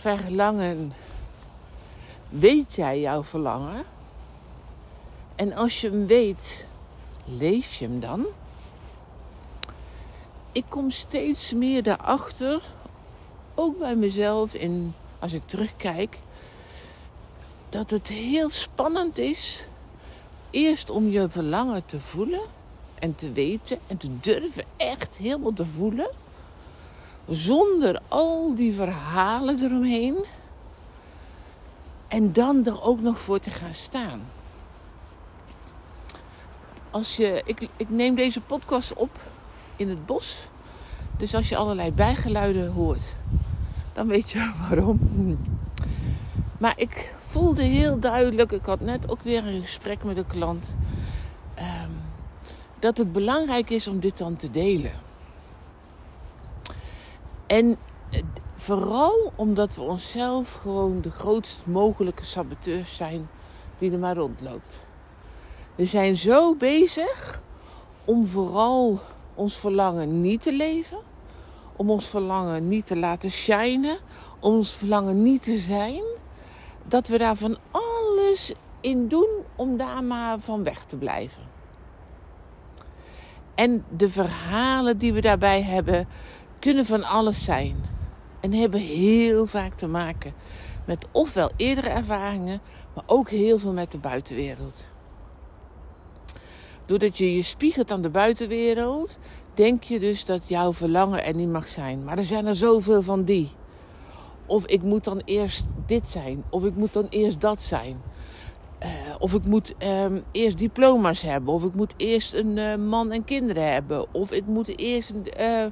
Verlangen. Weet jij jouw verlangen? En als je hem weet, leef je hem dan? Ik kom steeds meer daarachter, ook bij mezelf, in, als ik terugkijk, dat het heel spannend is. Eerst om je verlangen te voelen en te weten en te durven echt helemaal te voelen zonder al die verhalen eromheen. En dan er ook nog voor te gaan staan. Als je, ik, ik neem deze podcast op in het bos. Dus als je allerlei bijgeluiden hoort, dan weet je waarom. Maar ik voelde heel duidelijk, ik had net ook weer een gesprek met een klant, um, dat het belangrijk is om dit dan te delen. En eh, vooral omdat we onszelf gewoon de grootst mogelijke saboteurs zijn die er maar rondloopt. We zijn zo bezig om vooral ons verlangen niet te leven, om ons verlangen niet te laten shinen, om ons verlangen niet te zijn, dat we daar van alles in doen om daar maar van weg te blijven. En de verhalen die we daarbij hebben, kunnen van alles zijn. En hebben heel vaak te maken met ofwel eerdere ervaringen, maar ook heel veel met de buitenwereld. Doordat je je spiegelt aan de buitenwereld, denk je dus dat jouw verlangen er niet mag zijn. Maar er zijn er zoveel van die. Of ik moet dan eerst dit zijn, of ik moet dan eerst dat zijn. Uh, of ik moet um, eerst diploma's hebben, of ik moet eerst een uh, man en kinderen hebben, of ik moet eerst. Uh,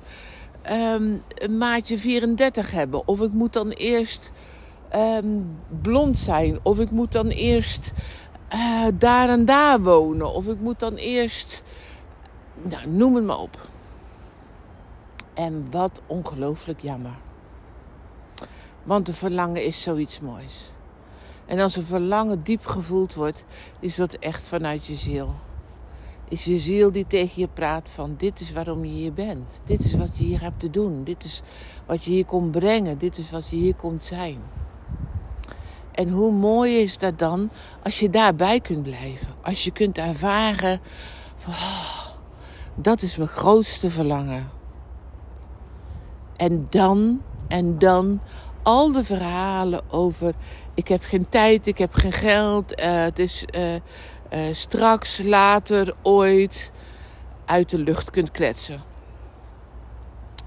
um, een maatje 34 hebben. Of ik moet dan eerst um, blond zijn. Of ik moet dan eerst uh, daar en daar wonen. Of ik moet dan eerst. Nou, noem het maar op. En wat ongelooflijk jammer. Want een verlangen is zoiets moois. En als een verlangen diep gevoeld wordt, is dat echt vanuit je ziel is je ziel die tegen je praat van dit is waarom je hier bent. Dit is wat je hier hebt te doen. Dit is wat je hier komt brengen. Dit is wat je hier komt zijn. En hoe mooi is dat dan als je daarbij kunt blijven. Als je kunt ervaren van oh, dat is mijn grootste verlangen. En dan, en dan al de verhalen over ik heb geen tijd, ik heb geen geld, uh, het. Uh, uh, straks, later, ooit uit de lucht kunt kletsen.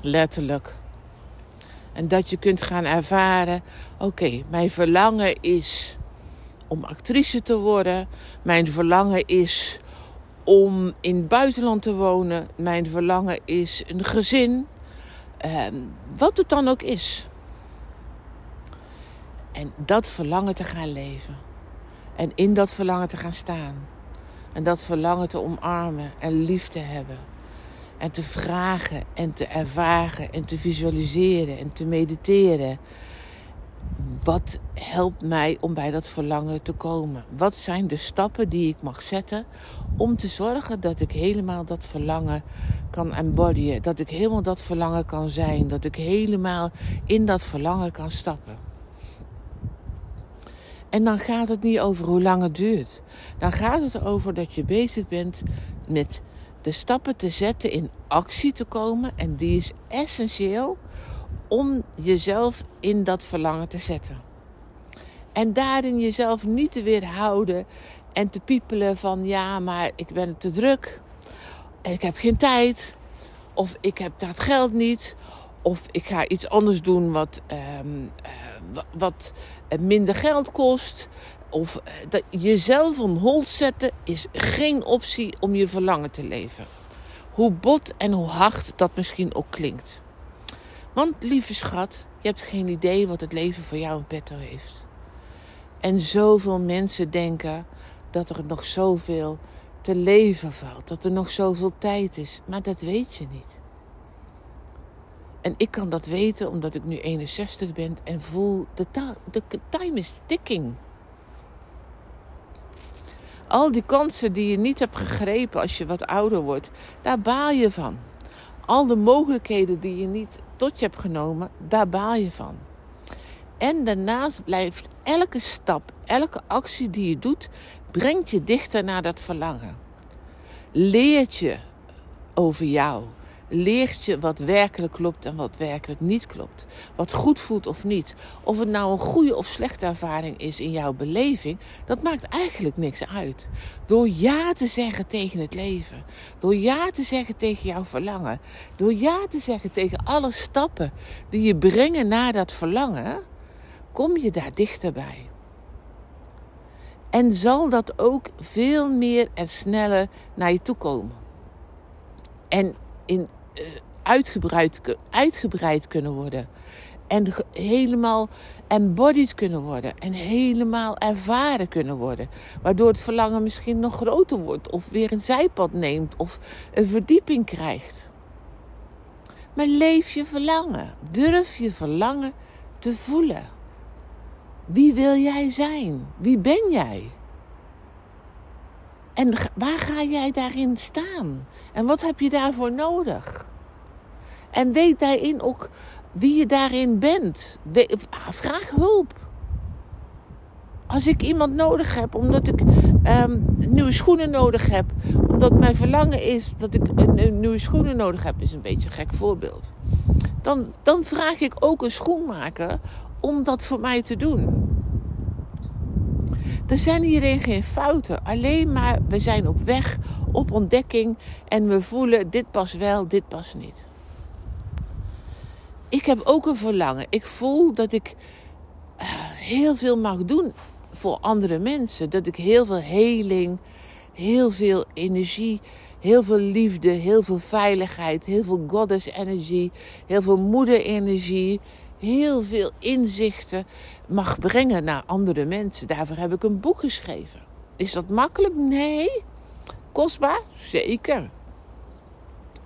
Letterlijk. En dat je kunt gaan ervaren: oké, mijn verlangen is om actrice te worden. Mijn verlangen is om in het buitenland te wonen. Mijn verlangen is een gezin. Uh, wat het dan ook is. En dat verlangen te gaan leven. En in dat verlangen te gaan staan. En dat verlangen te omarmen en lief te hebben. En te vragen en te ervaren en te visualiseren en te mediteren. Wat helpt mij om bij dat verlangen te komen? Wat zijn de stappen die ik mag zetten om te zorgen dat ik helemaal dat verlangen kan embodyen? Dat ik helemaal dat verlangen kan zijn? Dat ik helemaal in dat verlangen kan stappen? En dan gaat het niet over hoe lang het duurt. Dan gaat het over dat je bezig bent met de stappen te zetten in actie te komen. En die is essentieel om jezelf in dat verlangen te zetten. En daarin jezelf niet te weerhouden en te piepelen van ja, maar ik ben te druk. En ik heb geen tijd. Of ik heb dat geld niet. Of ik ga iets anders doen wat, um, uh, wat minder geld kost. Of eh, dat jezelf on hold zetten is geen optie om je verlangen te leven. Hoe bot en hoe hard dat misschien ook klinkt. Want lieve schat, je hebt geen idee wat het leven voor jou in petto heeft. En zoveel mensen denken dat er nog zoveel te leven valt. Dat er nog zoveel tijd is. Maar dat weet je niet. En ik kan dat weten omdat ik nu 61 ben en voel de, time is ticking. Al die kansen die je niet hebt gegrepen als je wat ouder wordt, daar baal je van. Al de mogelijkheden die je niet tot je hebt genomen, daar baal je van. En daarnaast blijft elke stap, elke actie die je doet, brengt je dichter naar dat verlangen. Leert je over jou leert je wat werkelijk klopt en wat werkelijk niet klopt. Wat goed voelt of niet. Of het nou een goede of slechte ervaring is in jouw beleving, dat maakt eigenlijk niks uit. Door ja te zeggen tegen het leven, door ja te zeggen tegen jouw verlangen, door ja te zeggen tegen alle stappen die je brengen naar dat verlangen, kom je daar dichterbij. En zal dat ook veel meer en sneller naar je toe komen. En in uitgebreid, uitgebreid kunnen worden. En helemaal embodied kunnen worden. En helemaal ervaren kunnen worden. Waardoor het verlangen misschien nog groter wordt. Of weer een zijpad neemt. Of een verdieping krijgt. Maar leef je verlangen. Durf je verlangen te voelen. Wie wil jij zijn? Wie ben jij? En waar ga jij daarin staan? En wat heb je daarvoor nodig? En weet daarin ook wie je daarin bent. Vraag hulp. Als ik iemand nodig heb, omdat ik um, nieuwe schoenen nodig heb, omdat mijn verlangen is dat ik een, nieuwe schoenen nodig heb, is een beetje een gek voorbeeld. Dan, dan vraag ik ook een schoenmaker om dat voor mij te doen. Er zijn hierin geen fouten. Alleen maar we zijn op weg, op ontdekking en we voelen dit pas wel, dit pas niet. Ik heb ook een verlangen. Ik voel dat ik uh, heel veel mag doen voor andere mensen. Dat ik heel veel heling, heel veel energie, heel veel liefde, heel veel veiligheid, heel veel goddess energie, heel veel moederenergie, heel veel inzichten mag brengen naar andere mensen. Daarvoor heb ik een boek geschreven. Is dat makkelijk? Nee. Kostbaar? Zeker.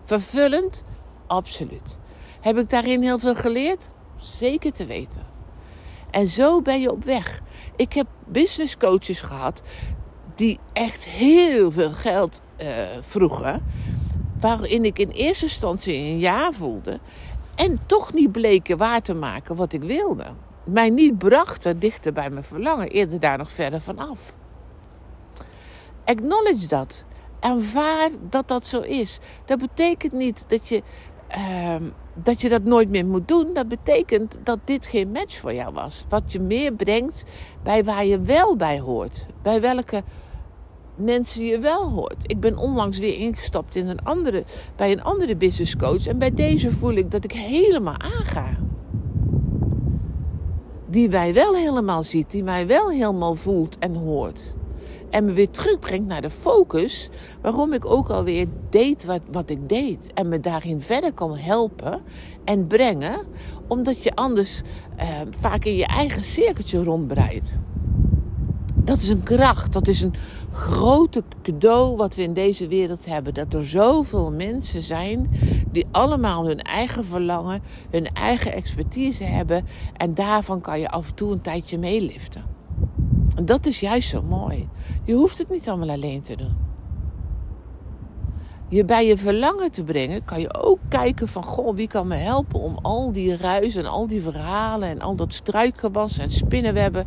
Vervullend? Absoluut. Heb ik daarin heel veel geleerd? Zeker te weten. En zo ben je op weg. Ik heb business coaches gehad die echt heel veel geld uh, vroegen. Waarin ik in eerste instantie een ja voelde. En toch niet bleken waar te maken wat ik wilde. Mij niet brachten dichter bij mijn verlangen, eerder daar nog verder van af. Acknowledge dat. Aanvaard dat dat zo is. Dat betekent niet dat je, uh, dat je dat nooit meer moet doen. Dat betekent dat dit geen match voor jou was. Wat je meer brengt bij waar je wel bij hoort. Bij welke mensen je wel hoort. Ik ben onlangs weer ingestapt in een andere, bij een andere business coach. En bij deze voel ik dat ik helemaal aanga. Die mij wel helemaal ziet, die mij wel helemaal voelt en hoort. En me weer terugbrengt naar de focus waarom ik ook alweer deed wat, wat ik deed. En me daarin verder kan helpen en brengen. Omdat je anders eh, vaak in je eigen cirkeltje rondbreidt. Dat is een kracht, dat is een grote cadeau wat we in deze wereld hebben. Dat er zoveel mensen zijn die allemaal hun eigen verlangen, hun eigen expertise hebben. En daarvan kan je af en toe een tijdje meeliften. En dat is juist zo mooi. Je hoeft het niet allemaal alleen te doen. Je bij je verlangen te brengen, kan je ook kijken van... Goh, wie kan me helpen om al die ruis en al die verhalen... en al dat struikgewas en spinnenwebben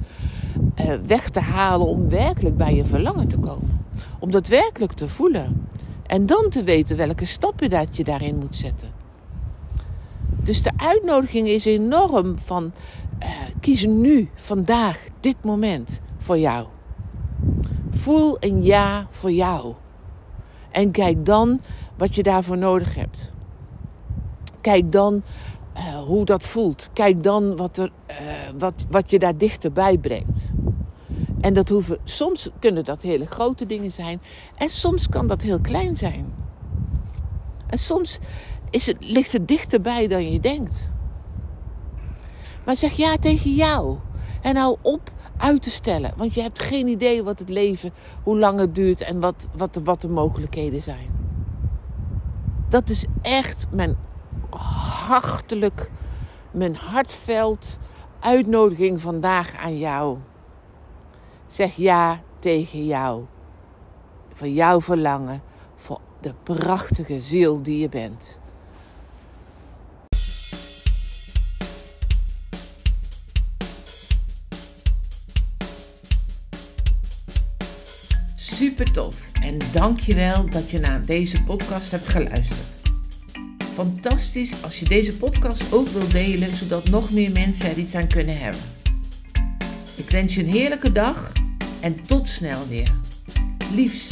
weg te halen... om werkelijk bij je verlangen te komen. Om dat werkelijk te voelen. En dan te weten welke stappen dat je daarin moet zetten. Dus de uitnodiging is enorm van... Uh, kies nu, vandaag, dit moment voor jou. Voel een ja voor jou. En kijk dan wat je daarvoor nodig hebt. Kijk dan uh, hoe dat voelt. Kijk dan wat, er, uh, wat, wat je daar dichterbij brengt. En dat hoeven, soms kunnen dat hele grote dingen zijn. En soms kan dat heel klein zijn. En soms is het, ligt het dichterbij dan je denkt. Maar zeg ja tegen jou. En hou op uit te stellen. Want je hebt geen idee wat het leven, hoe lang het duurt en wat, wat, de, wat de mogelijkheden zijn. Dat is echt mijn hartelijk, mijn hartveld uitnodiging vandaag aan jou. Zeg ja tegen jou. Voor jouw verlangen. Voor de prachtige ziel die je bent. Super tof en dankjewel dat je naar deze podcast hebt geluisterd. Fantastisch als je deze podcast ook wilt delen, zodat nog meer mensen er iets aan kunnen hebben. Ik wens je een heerlijke dag en tot snel weer. Liefs.